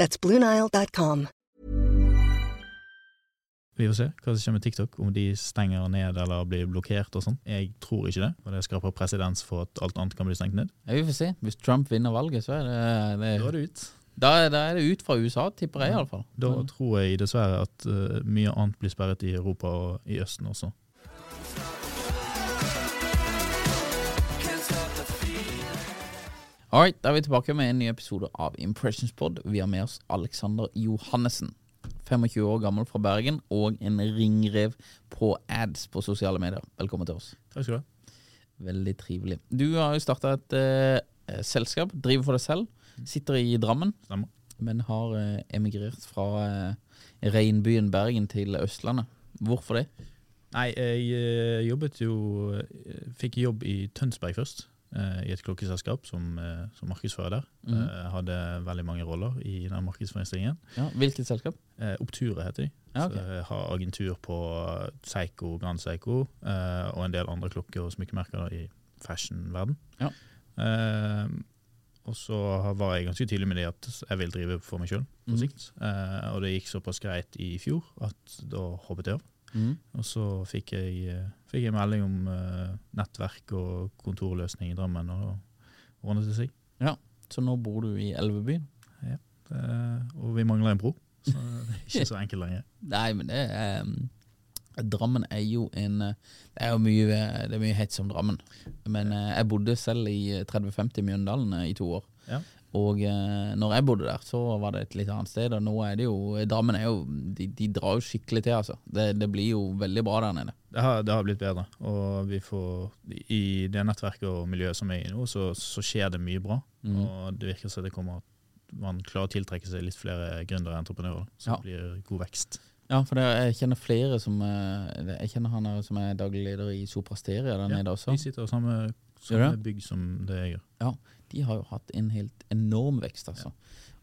That's BlueNile.com. Vi får se hva som skjer med TikTok, om de stenger ned eller blir blokkert og sånn. Jeg tror ikke det, og det skaper presedens for at alt annet kan bli stengt ned. Ja, vi får se. Hvis Trump vinner valget, så er det, det Da er det ut. da, da er det ut fra USA, tipper jeg iallfall. Da tror jeg dessverre at uh, mye annet blir sperret i Europa og i Østen også. Alright, da er vi tilbake med en ny episode av Impressions Pod. Vi har med oss Alexander Johannessen. 25 år gammel fra Bergen og en ringrev på ads på sosiale medier. Velkommen til oss. Takk skal du ha. Veldig trivelig. Du har jo starta et uh, selskap, driver for deg selv. Sitter i Drammen, Stemmer. men har uh, emigrert fra uh, regnbyen Bergen til Østlandet. Hvorfor det? Nei, jeg jobbet jo Fikk jobb i Tønsberg først. Eh, I et klokkeselskap som, eh, som markedsfører der. Mm Eh, hadde veldig mange roller i den markedsføringsstillingen. Ja, hvilket selskap? Oppture heter de. Ja, okay. Så jeg har agentur på Seigo, Grand Seigo og en del andre klokker og smykkemerker i fashion-verden. Ja. Og så var jeg ganske tydelig med det at jeg vil drive for meg sjøl på Mhm. sikt. Eh, og det gikk såpass greit i fjor at da hoppet jeg av. Mhm. Og så fikk jeg, eh, fikk jeg melding om uh, nettverk og kontorløsning i Drammen, og ordnet det seg. Så nå bor du i Elvebyen? Eh, og vi mangler en bro, så det er ikke så enkelt lenger. Nei, men det er um, Drammen er jo en Det er jo mye, det er mye hets om Drammen. Men jeg bodde selv i 3050 i Mjøndalen i to år. Ja. Og eh, når jeg bodde der, så var det et litt annet sted. Og nå er det jo Drammen er jo De, de drar jo skikkelig til, altså. Det, det blir jo veldig bra der nede. Det har, det har blitt bedre, og vi får, i det nettverket og miljøet som er i nå, så, så skjer det mye bra. Mm. Og det virker som det kommer man klarer å tiltrekke seg litt flere gründere og entreprenører, så Ja. det blir god vekst. Ja, for det, jeg kjenner flere som eh, Jeg kjenner han som er daglig leder i Soprasteria der Ja, nede også. Vi sitter sammen samme, Det? bygg som det jeg gjør. de har jo hatt en helt enorm vekst, altså.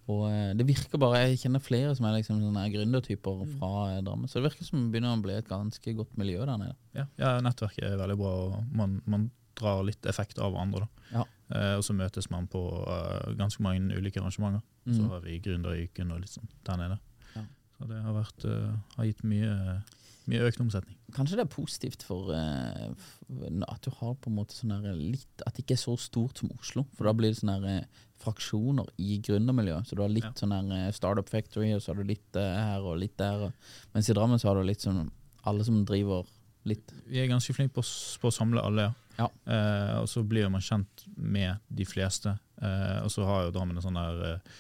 Og eh, det virker bare Jeg kjenner flere som er liksom sånne gründertyper Mm. fra eh, Drammen. Så det virker som det begynner å bli et ganske godt miljø der nede. Ja, ja, nettverket er veldig bra, og man, man drar litt effekt av hverandre. Ja. Eh, og så møtes man på uh, ganske mange ulike arrangementer. Så Mm. har vi Gründeruken og litt sånn der nede. Ja. Så det har, vært, uh, har gitt mye, mye økt omsetning. Kanskje det er positivt for uh, at du har på en måte sånn der litt At det ikke er så stort som Oslo. For da blir det sånne eh, fraksjoner i gründermiljøet. Så du har litt Ja. sånn eh, Startup Factory, og så har du litt eh, her og litt der. Mens i Drammen så har du litt sånn alle som driver litt. Vi er ganske flinke på, på å samle alle, ja. Ja. Uh, og så blir man kjent med de fleste. Uh, og så har jo Drammen en sånn der eh,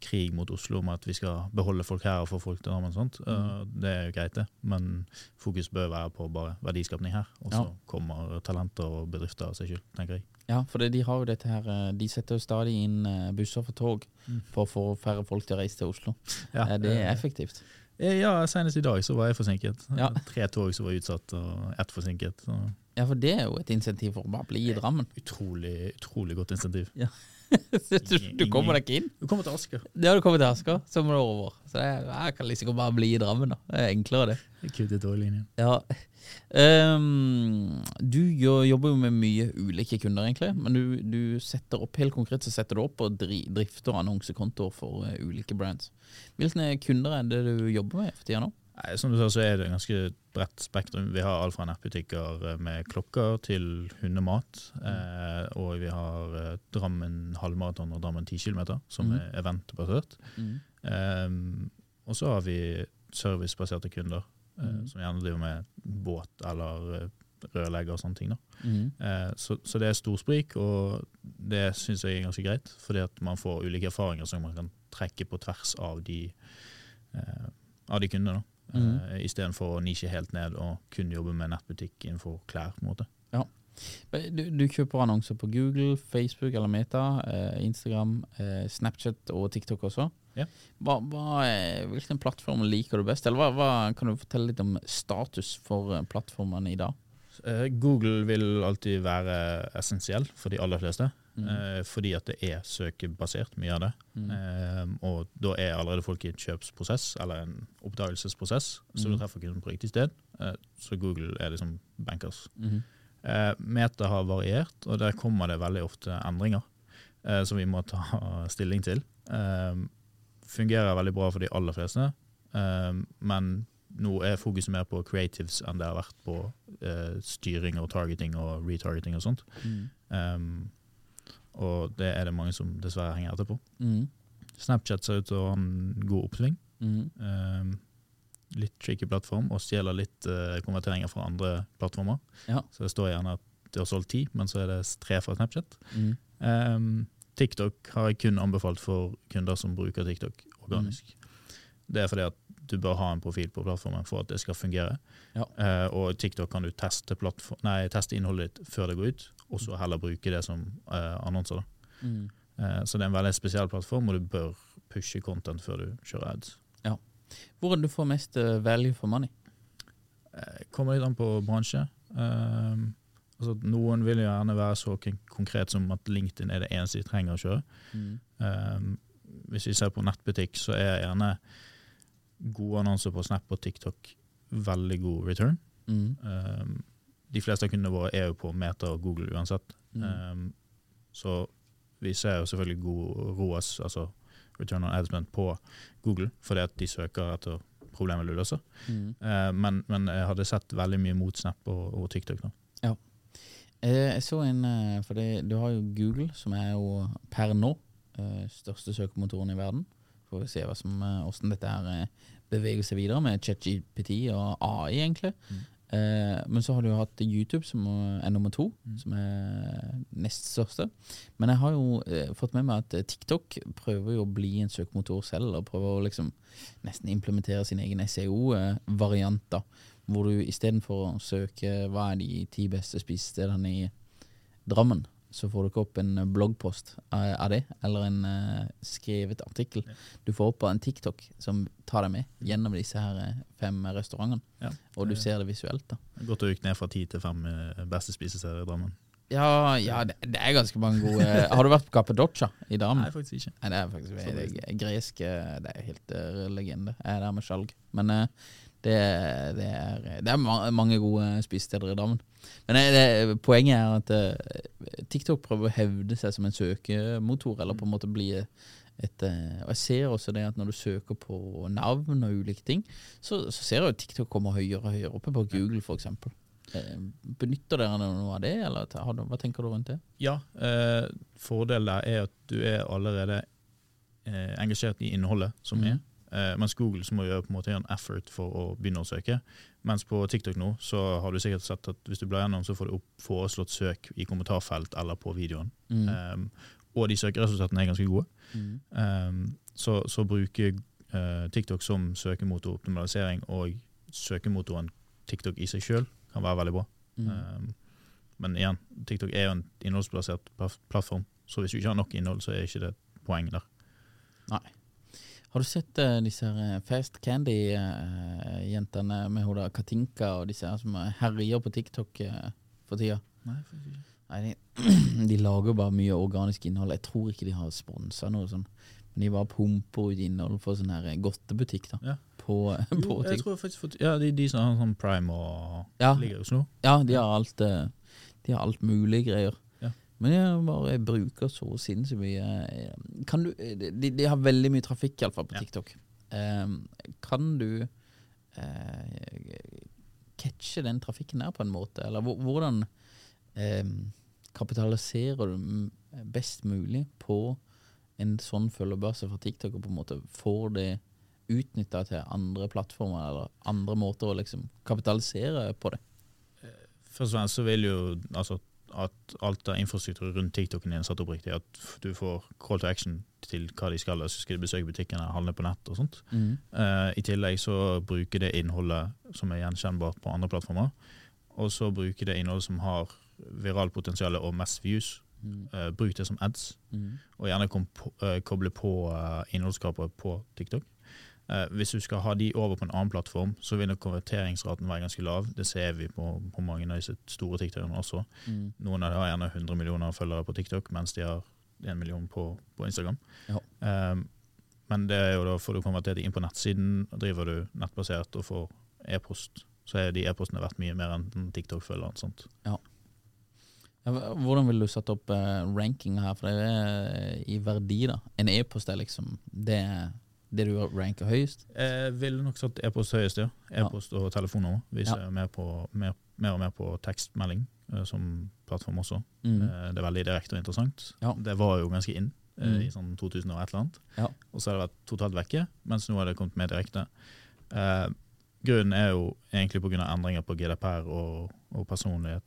krig mot Oslo om at vi skal beholde folk her og få folk til Drammen. og sånt. Mm. Eh, det er jo greit, det. Men fokus bør være på bare verdiskapning her. Og så Ja. kommer talenter og bedrifter av seg selv, tenker jeg. Ja, for det, de har jo dette her eh, De setter jo stadig inn eh, busser for tog Mm. for å få færre folk til å reise til Oslo. Ja, det er effektivt? Ja, senest i dag så var jeg forsinket. Ja. Tre tog som var utsatt, og ett forsinket. Så Ja, for det er jo et insentiv for å bare bli i Drammen. utrolig, utrolig godt insentiv. Ja. du, du kommer deg ikke inn. Du kommer til Asker. Ja, du kommer til Asker, så må du over. Så det er, jeg kan liksom bare bli i Drammen, da. Det er enklere, det. Kuttet er inn toglinjen. Ja. Um, du jobber jo med mye ulike kunder, egentlig. Men du, du setter opp helt konkret så setter du opp og dri, drifter annonsekontoer for eh, ulike brands. Hvilke kunder er det du jobber med for tida nå? Nei, som du sa, så er det ganske bredt spektrum. Vi har alt fra nettbutikker eh, med klokker til hundemat. Eh, og vi har eh, Drammen halvmaraton og Drammen 10 km, som mm. er eventbasert. Eh, og så har vi servicebaserte kunder, eh, mm. som gjerne driver med båt eller eh, rørlegger og sånne ting. Eh, så, så det er stor sprik, og det syns jeg er ganske greit. Fordi at man får ulike erfaringer som man kan trekke på tvers av de, eh, av de kundene. da. Mhm. Eh, Istedenfor å nisje helt ned og kun jobbe med nettbutikk innenfor klær. på en måte. Ja. Du, du kjøper annonser på Google, Facebook eller Meta, eh, Instagram, eh, Snapchat og TikTok også. Ja. Hva, hva, hvilken plattform liker du best? Eller hva, hva, kan du fortelle litt om status for plattformene i dag? Google vil alltid være essensiell for de aller fleste. Mm. eh, fordi at det er søkebasert, mye av det. Mm. Eh, og da er allerede folk i en kjøpsprosess, eller en oppdagelsesprosess, så Mm. du treffer kunden på riktig sted. Eh, så Google er liksom bankers. Mhm. Eh, Meta har variert, og der kommer det veldig ofte endringer som vi må ta stilling til. Eh, fungerer veldig bra for de aller fleste, eh, men nå er fokuset mer på creatives enn det har vært på styring og targeting og retargeting og sånt. Mhm. Og det er det mange som dessverre henger etter på. Mhm. Snapchat ser ut til å ha en god oppsving. Mm. Uh, litt tricky plattform, og stjeler litt uh, konverteringer fra andre plattformer. Ja. Så det står gjerne at det har solgt ti, men så er det tre fra Snapchat. Mm. Ehm, TikTok har jeg kun anbefalt for kunder som bruker TikTok organisk. Det er fordi at du bør ha en profil på plattformen for at det skal fungere. Ja. Uh, og TikTok kan du teste, nei, teste innholdet ditt før det går ut, og så heller bruke det som uh, annonser. Mhm. Eh, så det er en veldig spesiell plattform, og du bør pushe content før du kjører ads. Er det du får mest eh, value for money? Kommer litt an på bransje. Ehm, altså, noen vil jo gjerne være så konkret som at LinkedIn er det eneste de trenger å kjøre. Mm. Um, hvis vi ser på nettbutikk, så er gjerne gode annonser på Snap og TikTok veldig god return. Mm. Um, de fleste av kundene våre er jo på Meta og Google uansett. Mm. Um, så vi ser jo selvfølgelig god ROAS, altså return on ad på Google, fordi at de søker etter problemet du løser. Mm. Uh, men, men jeg hadde sett veldig mye mot Snap og, og TikTok. nå. Eh, Jeg så en eh, For det, du har jo Google, som er jo per nå eh, største søkemotoren i verden. Får vi se hva som, hvordan dette her beveger seg videre med ChatGPT og AI, egentlig. Mm. Eh, men så har du jo hatt YouTube, som er nummer to, Mm. som er nest største. Men jeg har jo eh, fått med meg at eh, TikTok prøver jo å bli en søkemotor selv, og prøver å liksom nesten implementere sin egen SEO-variant. da hvor du istedenfor å søke hva er de ti beste spisestedene i Drammen, så får du ikke opp en bloggpost av av det, eller en eh, skrevet artikkel. Du får opp en TikTok som tar deg med gjennom disse her eh, fem restaurantene, Ja. og du ser det visuelt. da. Godt å rykke ned fra ti til fem eh, beste spisesteder i Drammen. Ja, ja det, det er ganske mange gode Har du vært på Cappadocia i Drammen? Nei, faktisk ikke. Nei, det er faktisk det, er gresk eh, Det er helt uh, legende. Jeg er der med skjalg. Men eh, det, det, er, det er mange gode spisesteder i Drammen. Men eh, det, poenget er at eh, TikTok prøver å hevde seg som en søkemotor, eller på en måte bli et eh, Og jeg ser også det at når du søker på navn og ulike ting, så, så ser jeg at TikTok kommer høyere og høyere oppe på Google, f.eks. Benytter dere noe av det, eller har du- hva tenker du rundt det? Ja, eh, fordelen er at du er allerede eh, engasjert i innholdet som mm. er. Eh, mens Google så må gjøre på en måte en effort for å begynne å søke. Mens på TikTok nå så har du sikkert sett at hvis du blar gjennom, så får du opp foreslått søk i kommentarfelt eller på videoen. Mm. Um, og de søkeresultatene er ganske gode. Mm. Um, så, så bruker uh, TikTok som søkemotoroptimalisering og søkemotoren TikTok i seg sjøl kan være veldig bra. Mm. Um, men igjen, TikTok er jo en innholdsbasert plattform, så hvis du ikke har nok innhold, så er ikke det et poeng der. Har du sett uh, disse eh, Fast Candy-jentene med hun der Katinka og disse her som eh, herjer på TikTok uh, for tida? Nei, Nei, de, de lager bare mye organisk innhold. Jeg tror ikke de har sponsa noe sånn. Men de bare pumper ut innhold for sånn her godtebutikk da. Ja. På, Jo, på jeg tror faktisk for, Ja, de, de som har sånn Prime og Ja. ligger i Oslo. Ja, de har alt eh, De har alt mulig greier. Ja. Men jeg bare bruker så sinnssykt mye eh, Kan du De, de har veldig mye trafikk, iallfall, på Ja. TikTok. Eh, kan du eh, catche den trafikken der på en måte? Eller hvordan eh, kapitaliserer du best mulig på en sånn følgebase fra TikTok, og på en måte får det utnytta til andre plattformer eller andre måter å liksom kapitalisere på det? Først og fremst så vil jo altså at alt av infrastruktur rundt TikToken din er satt opp riktig. At du får call to action til hva de skal. Altså skal de besøke butikken eller handle på nett og sånt. Eh, I tillegg så bruker det innholdet som er gjenkjennbart på andre plattformer. Og så bruker det innholdet som har viralpotensial og mest views. Eh, bruk det som ads, og gjerne kom eh, koble på uh, innholdsskapere på TikTok. Eh, hvis du skal ha de over på en annen plattform, så vil konverteringsraten være ganske lav. Det ser vi på, på mange av disse store TikTokene også. Noen av dem har gjerne 100 millioner følgere på TikTok, mens de har 1 million på, på Instagram. Ja. Eh, men det er jo da får du konvertert inn på nettsiden, driver du nettbasert og får e-post, så er de e-postene verdt mye mer enn TikTok-følgeren. Ja, hvordan vil du sette opp eh, rankinga her? For det er i verdi, da. En e-post er liksom det, det du ranker høyest. Jeg ville nok satt e-post høyest, ja. E-post og telefonnummer. Vi ser mer, på, mer, mer og mer på tekstmelding eh, som plattform også. Mm. Eh, Det er veldig direkte og interessant. Det var jo ganske inn eh, Mm. i sånn 2000 og et eller annet. Ja. Og så har det vært totalt vekke, mens nå har det kommet mer direkte. Eh, grunnen er jo egentlig pga. endringer på GDPR og, og personlighet,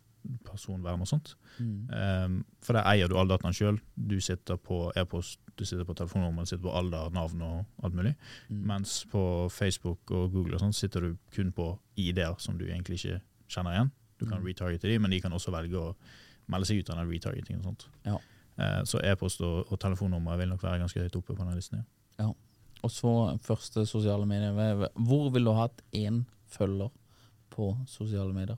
personvern og sånt. Mm. Um, for der eier du alle dataene sjøl. Du sitter på e-post, du sitter på telefonnummer, du sitter på alder, navn og alt mulig. Mm. Mens på Facebook og Google og sånt sitter du kun på ID-er som du egentlig ikke kjenner igjen. Du kan Mm. retargete de, men de kan også velge å melde seg ut av den retargetingen. og sånt. Ja. Uh, så e-post og, og telefonnummer vil nok være ganske høyt oppe på den listen. Ja. Og så første sosiale medier. Hvor vil du ha hatt én følger på sosiale medier?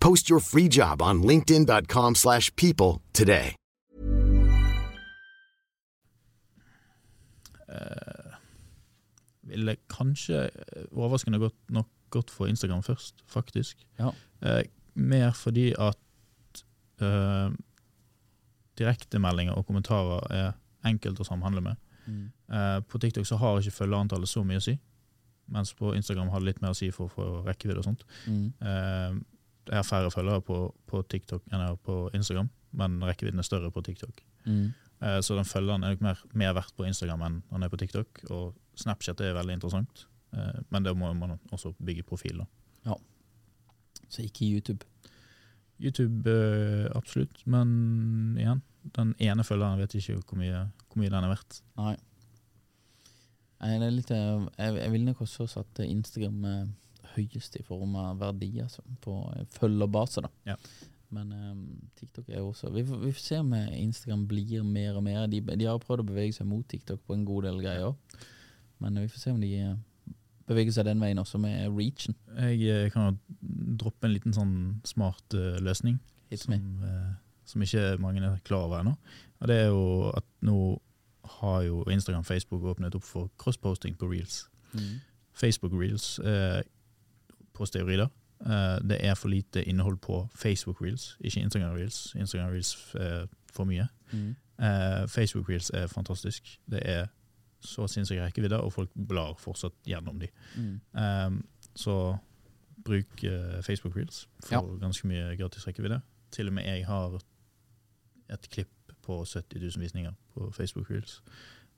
Post your free job on linkedin.com/people slash people today. Ville kanskje eh, overraskende godt nok gått for Instagram først, faktisk. Ja. Uh, mer fordi at uh, direktemeldinger og kommentarer er enkelt å samhandle med. Mm. Uh, på TikTok så har ikke følgerantallet så mye å si, mens på Instagram har det litt mer å si for, for rekkevidde og sånt. Mm. Det er færre følgere på, på TikTok enn jeg har på Instagram, men rekkevidden er større på TikTok. Mm. Eh, så den følgeren er nok mer, mer verdt på Instagram enn han er på TikTok. Og Snapchat er veldig interessant, eh, men det må man også bygge profil. da. Ja. Så ikke YouTube. YouTube eh, absolutt, men igjen, den ene følgeren vet ikke hvor mye, hvor mye den er verdt. Nei. Litt Jeg, jeg ville nok også satt Instagram høyest i form av verdier altså, på følgerbase, da. Ja. Men um, TikTok er jo også vi får, vi får se om eh, Instagram blir mer og mer. De, de har prøvd å bevege seg mot TikTok på en god del greier. Men eh, vi får se om de eh, beveger seg den veien også, med reachen. Jeg kan jo droppe en liten sånn smart uh, løsning som, eh, som ikke mange er klar over ennå. Og det er jo at nå har jo Instagram og Facebook åpnet opp for crossposting på reels. Mm. Facebook reels eh, på steroider. Eh, det er for lite innhold på Facebook Reels, ikke Instagram Reels. Instagram Reels er for mye. Mm. Eh, Facebook Reels er fantastisk. Det er så sinnssyk rekkevidde, og folk blar fortsatt gjennom de. Mm. Eh, så bruk eh, Facebook Reels for Ja. ganske mye gratis rekkevidde. Til og med jeg har et klipp på 70 000 visninger på Facebook Reels,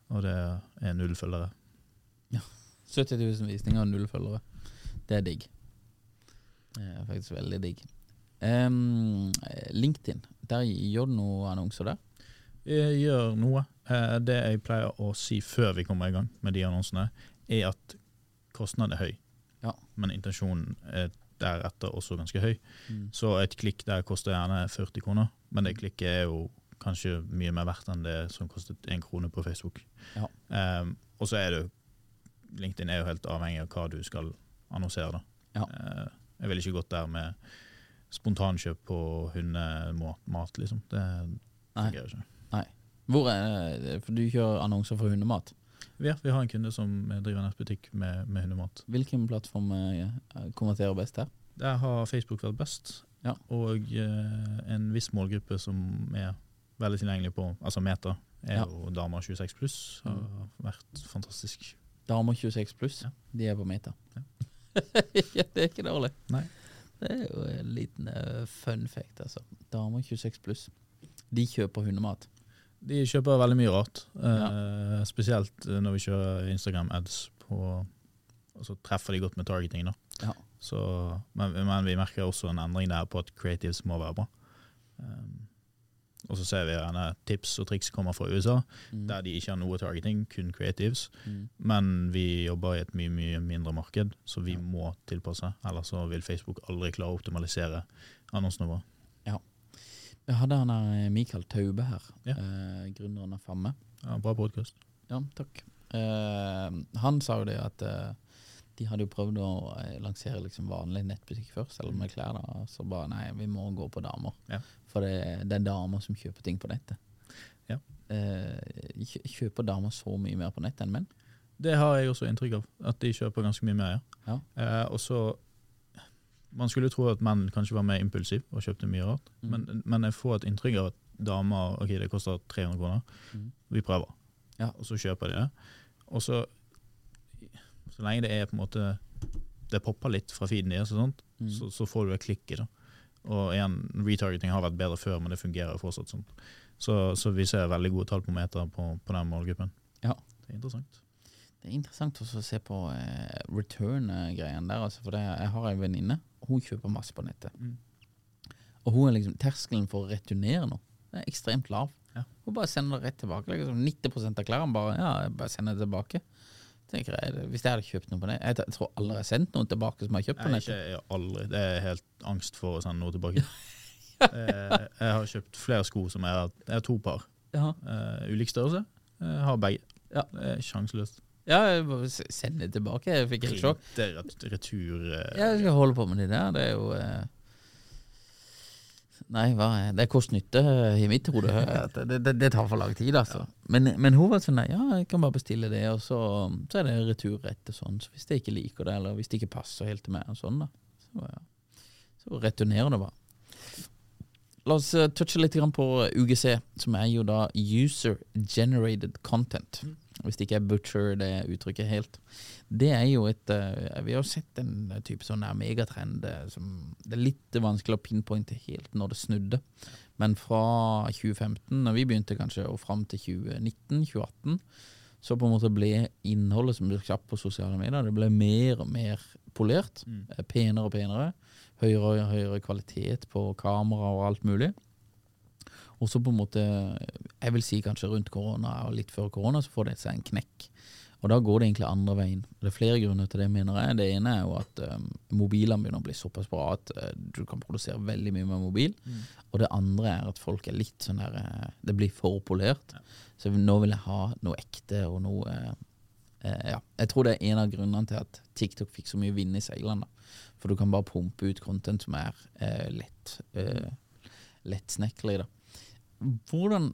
og det er null følgere. 70 000 visninger og null følgere. Det er digg. Det er faktisk veldig digg. Um, LinkedIn, der gjør du noen annonser der? Jeg gjør noe. Eh, Det jeg pleier å si før vi kommer i gang med de annonsene, er at kostnaden er høy, Ja. men intensjonen er deretter også ganske høy. Mm. Så et klikk der koster gjerne 40 kroner, men det klikket er jo kanskje mye mer verdt enn det som kostet én krone på Facebook. Ja. Um, og så er det LinkedIn er jo helt avhengig av hva du skal annonsere. da. Ja. Eh, jeg ville ikke gått der med spontankjøp på hundemat, liksom. Det Nei. fungerer ikke. Hvor er det? For du kjører annonser for hundemat. Ja, vi har en kunde som driver nettbutikk med, med hundemat. Hvilken plattform eh, konverterer best her? Der har Facebook vært best, Ja. og eh, en viss målgruppe som er veldig tilgjengelig på Altså Meta er Ja. jo damer 26 pluss. Har vært fantastisk. Damer 26 pluss, Ja. de er på Meta. Ja. ja, det er ikke dårlig. Nei. Det er jo en liten uh, fun fact, altså. Damer 26 pluss. De kjøper hundemat. De kjøper veldig mye rart, eh, spesielt eh, når vi kjører Instagram ads på Og så treffer de godt med targeting, da. Ja. Så, men, men vi merker også en endring der på at creatives må være bra. Um, og så ser vi gjerne tips og triks kommer fra USA, Mm. der de ikke har noe targeting, kun creatives. Mm. Men vi jobber i et mye mye mindre marked, så vi Ja. må tilpasse. Ellers så vil Facebook aldri klare å optimalisere annonsene våre. Jeg hadde han der Mikael Taube her, Ja. eh, gründeren av Famme. Ja, bra podkast. Ja, takk. Eh, han sa jo det at eh, de hadde jo prøvd å eh, lansere liksom vanlig nettbutikk først, selv med klær. da, Så bare nei, vi må gå på damer. Ja. For det, det er damer som kjøper ting på nettet. Ja. Eh, kjøper damer så mye mer på nettet enn menn? Det har jeg også inntrykk av, at de kjøper ganske mye mer. Ja. Eh, og så Man skulle tro at menn kanskje var mer impulsive og kjøpte mye rart, Mm. men, men jeg får et inntrykk av at damer Ok, det koster 300 kroner, Mm. vi prøver. Ja. Og så kjøper de det. Og så Så lenge det er på en måte Det popper litt fra feeden deres, og sånt, Mm. så, så får du det klikket. da. Og igjen, retargeting har vært bedre før, men det fungerer jo fortsatt sånn. Så, så vi ser veldig gode tall på meter på, på den målgruppen. Ja. Det er interessant. Det er interessant også å se på eh, return-greien der. Altså, for det, jeg har en venninne, hun kjøper masse på nettet. Mm. Og hun er liksom, terskelen for å returnere noe det er ekstremt lav. Ja. Hun bare sender det rett tilbake. Liksom 90% av klærne bare ja, bare sender det tilbake. Tenker jeg, Hvis jeg hadde kjøpt noe på nett Jeg tror aldri jeg har sendt noen tilbake som jeg har kjøpt på nettet. jeg har aldri. Det er helt angst for å sende noe tilbake. jeg, jeg har kjøpt flere sko som jeg har Jeg har to par. Ja. Eh, ulik størrelse. Jeg har begge. Ja. Det er sjanseløst. ja, send det tilbake. Jeg fikk helt sjokk. Retur uh, Ja, jeg skal holde på med det der. Det er jo eh... Nei, hva det? er kost-nytte i mitt hode. Det, det, det tar for lang tid, altså. Men, men hun var sånn nei, ja, jeg kan bare bestille det, og så, så er det returrett og sånn. Så hvis jeg ikke liker det, eller hvis det ikke passer helt til meg, og sånn da, så, ja. så returnerer det bare. La oss eh, touche litt på UGC, som er jo da User Generated Content. Hvis ikke er butcher det uttrykket helt. Det er jo et eh, Vi har sett en type sånn megatrend eh, som Det er litt vanskelig å pinpointe helt når det snudde. Men fra 2015, når vi begynte kanskje, og fram til 2019-2018, så på en måte ble innholdet som ble skapt på sosiale medier, det ble mer og mer polert. eh, Penere og penere. Høyere og høyere kvalitet på kamera og alt mulig. Og så på en måte, jeg vil si kanskje rundt korona og litt før korona, så får det seg en knekk. Og da går det egentlig andre veien. Det er flere grunner til det, mener jeg. Det ene er jo at um, mobilene begynner å bli såpass bra at uh, du kan produsere veldig mye med mobil. Og det andre er at folk er litt sånn der uh, Det blir for polert. Så nå vil jeg ha noe ekte og noe uh, uh, Ja. Jeg tror det er en av grunnene til at TikTok fikk så mye vind i seilene. For du kan bare pumpe ut content som er uh, lett uh, lettsnekkelig. da. Hvordan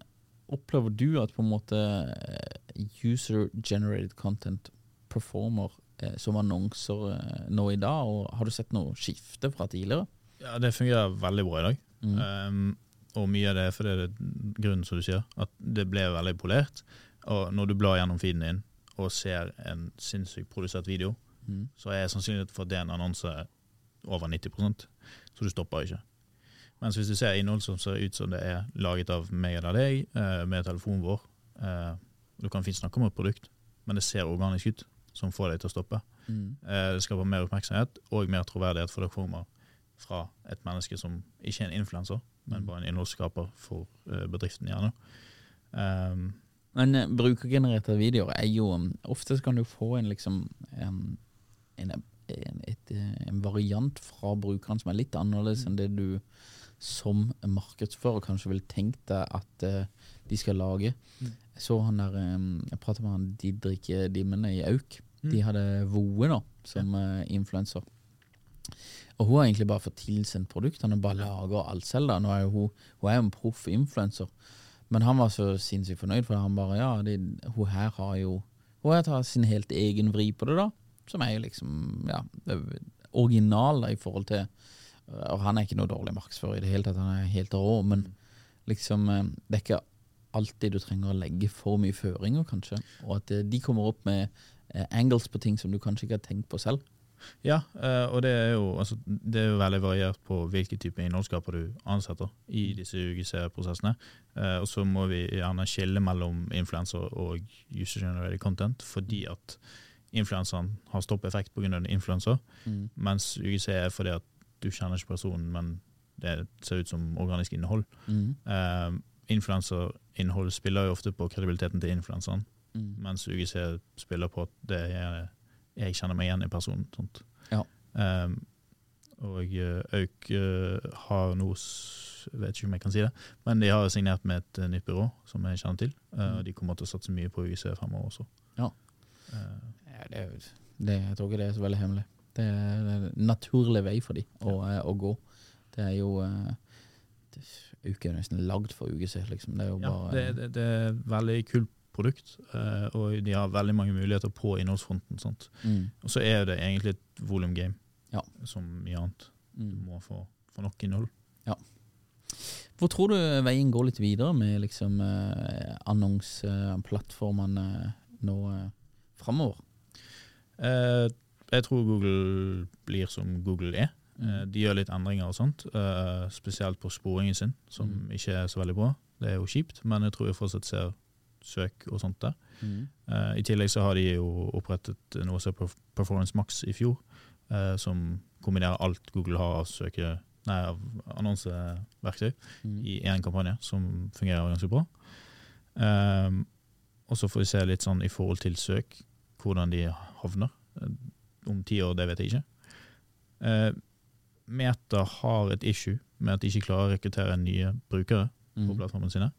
opplever du at på en måte eh, user-generated content performer eh, som annonser eh, nå i dag, og har du sett noe skifte fra tidligere? Ja, Det fungerer veldig bra i dag. Mm. Um, og mye av det er fordi det er grunnen, som du sier, at det ble veldig polert. Og når du blar gjennom feeden din og ser en sinnssykt produsert video, Mm. så er sannsynligheten for at det er en annonse over 90% så du stopper ikke. Mens hvis du ser innhold som ser ut som det er laget av meg eller deg, eh, med telefonen vår eh, Du kan fint snakke om et produkt, men det ser organisk ut, som får deg til å stoppe. Mm. Eh, Det skaper mer oppmerksomhet og mer troverdighet, for det kommer fra et menneske som ikke er en influenser, men bare en innholdsskaper for bedriften. gjerne. Um, Men eh, brukergenererte videoer er jo um, Ofte kan du få en liksom um, en, en, et, en variant fra brukeren som er litt annerledes enn det du som markedsfører kanskje ville tenkt deg at uh, de skal lage. Jeg så han der um, Jeg pratet med han Didrik Dimmene i Auk. De hadde Voe nå som uh, influenser. Og hun har egentlig bare fått tilsendt produktene har bare lager alt selv. da. Er hun, hun er jo en proff influenser. Men han var så sinnssykt fornøyd, for han bare Ja, det, hun her har jo Hun her tar sin helt egen vri på det, da. Som er jo liksom Ja, original da, i forhold til Og han er ikke noe dårlig markedsfører i det hele tatt, han er helt rå, men liksom eh, Det er ikke alltid du trenger å legge for mye føringer, kanskje. Og at eh, de kommer opp med eh, angles på ting som du kanskje ikke har tenkt på selv. ja, og det er, jo, altså, det er jo veldig variert på hvilke type innholdsskaper du ansetter i disse UGC-prosessene. Og så må vi gjerne skille mellom influenser og user-generated content, fordi at influenseren har stoppeffekt pga. influenser, influenser, mens UGC er fordi at du kjenner ikke personen, men det ser ut som organisk innhold. Mm. Uh, Influenserinnhold spiller jo ofte på kredibiliteten til influenseren, Mm. mens UGC spiller på at det er, jeg kjenner meg igjen i personen. Sånt. Ja. Um, og uh, Auk uh, har nå vet ikke om jeg kan si det, men de har signert med et uh, nytt byrå som jeg kjenner til. Uh, og De kommer til å satse mye på UGC fremover også. Ja. Uh, Ja, det, det, jeg tror ikke det er så veldig hemmelig. Det er en naturlig vei for dem å, eh, å gå. Det er jo eh, Uke er nesten lagd for UGC, liksom. Det er jo ja, bare det, det, det er veldig kult produkt, uh, og de har veldig mange muligheter på innholdsfronten. Mm, Og så er det egentlig et volum game, Ja. som mye annet. Du mm. må få, få nok innhold. Ja. Hvor tror du veien går litt videre med liksom eh, annonseplattformene nå eh, framover? Eh, jeg tror Google blir som Google er. Eh, de gjør litt endringer og sånt, eh, spesielt på sporingen sin, som Mm. ikke er så veldig bra. Det er jo kjipt, men jeg tror jeg fortsatt ser søk og sånt der. Mm. Eh, I tillegg så har de jo opprettet noe som heter Performance Max i fjor, som kombinerer alt Google har av søke, nei, av annonseverktøy Mm. i én kampanje, som fungerer ganske bra. Og så får vi se litt sånn i forhold til søk, hvordan de havner. Om ti år, det vet jeg ikke. Eh, Meta har et issue med at de ikke klarer å rekruttere nye brukere på Mm. plattformene sine.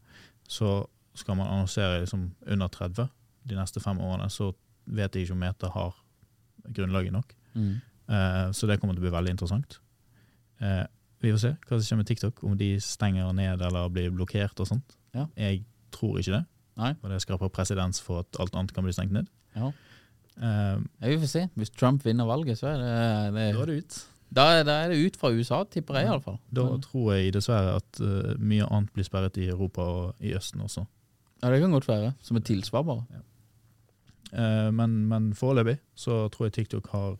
Så skal man annonsere liksom under 30 de neste fem årene, så vet jeg ikke om Meta har grunnlaget nok. Mm. Eh, Så det kommer til å bli veldig interessant. Eh, Vi får se hva som skjer med TikTok, om de stenger ned eller blir blokkert og sånt. Ja. Jeg tror ikke det, Nei. for det skaper presedens for at alt annet kan bli stengt ned. Ja. Ja, vi får se. Hvis Trump vinner valget, så er det, det, Da er det ut. da, da er det ut fra USA, tipper jeg iallfall. Da tror jeg dessverre at uh, mye annet blir sperret i Europa og i Østen også. Ja, det kan godt være. Som et tilsvar, bare. Eh, men, men foreløpig så tror jeg TikTok har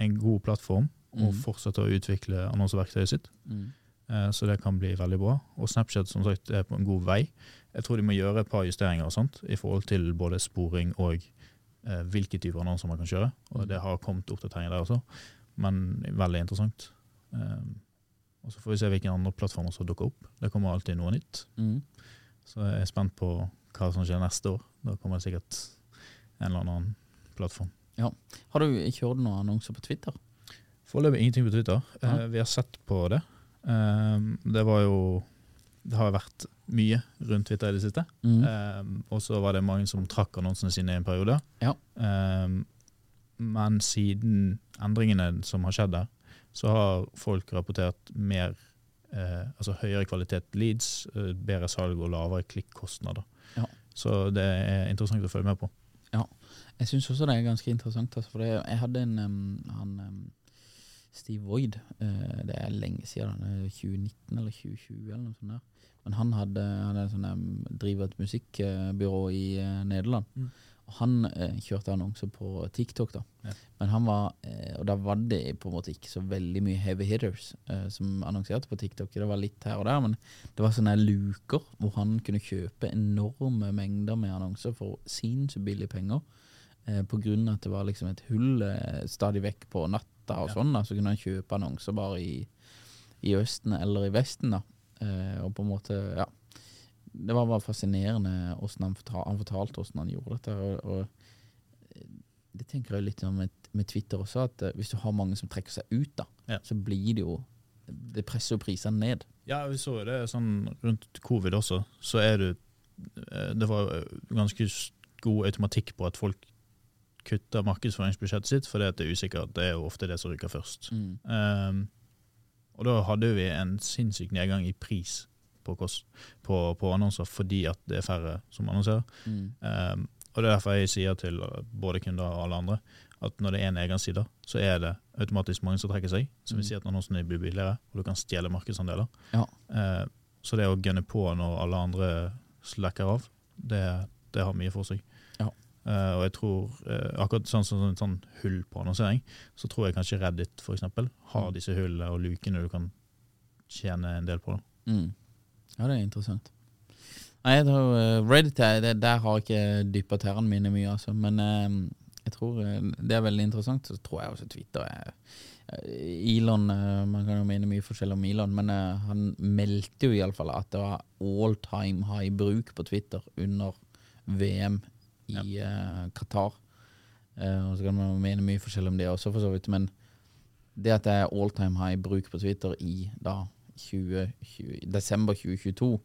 en god plattform og Mhm. fortsetter å utvikle annonseverktøyet sitt. Mm. Eh, Så det kan bli veldig bra. Og Snapchat som sagt er på en god vei. Jeg tror de må gjøre et par justeringer og sånt, i forhold til både sporing og eh, hvilke typer annonser man kan kjøre. Og det har kommet oppdateringer der også, men veldig interessant. Eh, og Så får vi se hvilke andre plattformer som dukker opp. Det kommer alltid noe nytt. Mm. Så jeg er spent på hva som skjer neste år. Da kommer det sikkert en eller annen plattform. Ja. Har du kjørt noen annonser på Twitter? Foreløpig ingenting på Twitter. Eh, vi har sett på det. Eh, det var jo Det har vært mye rundt Twitter i det siste. Mm. Um, og så var det mange som trakk annonsene sine i en periode. Ja. Um, men siden endringene som har skjedd der, så har folk rapportert mer uh, altså høyere kvalitet leads, uh, bedre salg og lavere klikkostnader. Ja. Så det er interessant å følge med på. Jeg syns også det er ganske interessant. Altså, for jeg hadde en um, han, Steve Void, eh, det er lenge siden, er 2019 eller 2020 eller noe sånt. der. Men han hadde, han hadde sånn, um, driver et musikkbyrå i eh, Nederland. Mm. Og han eh, kjørte annonser på TikTok, da. Ja. Men han var, eh, og da var det på en måte ikke så veldig mye heavy hitters eh, som annonserte på TikTok. Det var litt her og der, men det var sånne luker hvor han kunne kjøpe enorme mengder med annonser for sinnssykt billige penger. Eh, på grunn av at det var liksom et hull eh, stadig vekk på natta og sånn, da, så kunne han kjøpe annonser bare i, i Østen eller i Vesten, da. Eh, og på en måte, ja. Det var bare fascinerende hvordan han, fortal, han fortalte hvordan han gjorde dette. Og, og det tenker jeg litt om med, med Twitter også, at eh, hvis du har mange som trekker seg ut, da, Ja. så blir det jo Det presser jo prisene ned. Ja, vi så det sånn rundt covid også, så er det eh, Det var ganske god automatikk på at folk kutter markedsføringsbudsjettet sitt, fordi det er usikkert. Det er jo ofte det som ryker først. Mm. Um, og da hadde vi en sinnssyk nedgang i pris på, kost, på, på annonser, fordi at det er færre som annonserer. Mm. Um, og det er derfor jeg sier til både kunder og alle andre at når det er nedgangstider, så er det automatisk mange som trekker seg, som vil Mm. si at annonsene blir billigere, og du kan stjele markedsandeler. Ja. Uh, så det å gunne på når alle andre slacker av, det, det har mye for seg. Ja. Eh, og jeg tror, uh, akkurat sånn som sånn, sånn hull på annonsering, så tror jeg kanskje Reddit for eksempel har Mm. disse hullene og lukene du kan tjene en del på. Mm. Ja, det er interessant. Nei, jeg tror uh, Reddit det, Der har ikke dyppa tærne mine mye, altså. Men eh, jeg tror det er veldig interessant. Så tror jeg også Twitter er Elon Man kan jo mene mye forskjellig om Elon, men han meldte jo iallfall at det var all time high bruk på Twitter under VM i eh, Qatar. Uh, og så kan man mene mye forskjellig om det også, for så vidt. Men det at det er all time high bruk på Twitter i da 2020, desember 2022,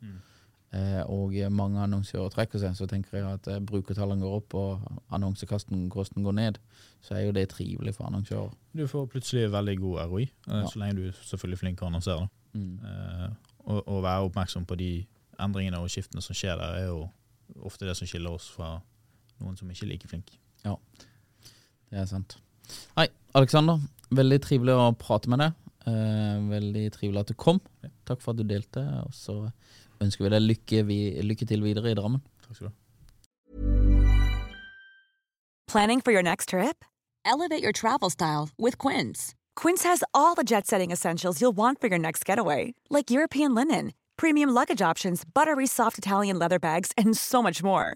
eh, og mange annonsører trekker seg, så tenker jeg at brukertallene går opp og annonsekosten går ned, så er jo det trivelig for annonsører. Du får plutselig veldig god ROI, Ja. så lenge du er selvfølgelig flink til å annonsere. Mm. Og, og være oppmerksom på de endringene og skiftene som skjer der, er jo ofte det som skiller oss fra noen som ikke er like flink. Det er sant. Nei, Aleksander, veldig trivelig å prate med deg. Eh, veldig trivelig at du kom. Takk for at du delte, og så ønsker vi deg lykke, vi, lykke til videre i Drammen. Takk skal du ha. Planning for your next trip? Elevate your travel style with Quince. Quince has all the jet setting essentials you'll want for your next getaway, like European linen, premium luggage options, buttery soft Italian leather bags, and so much more.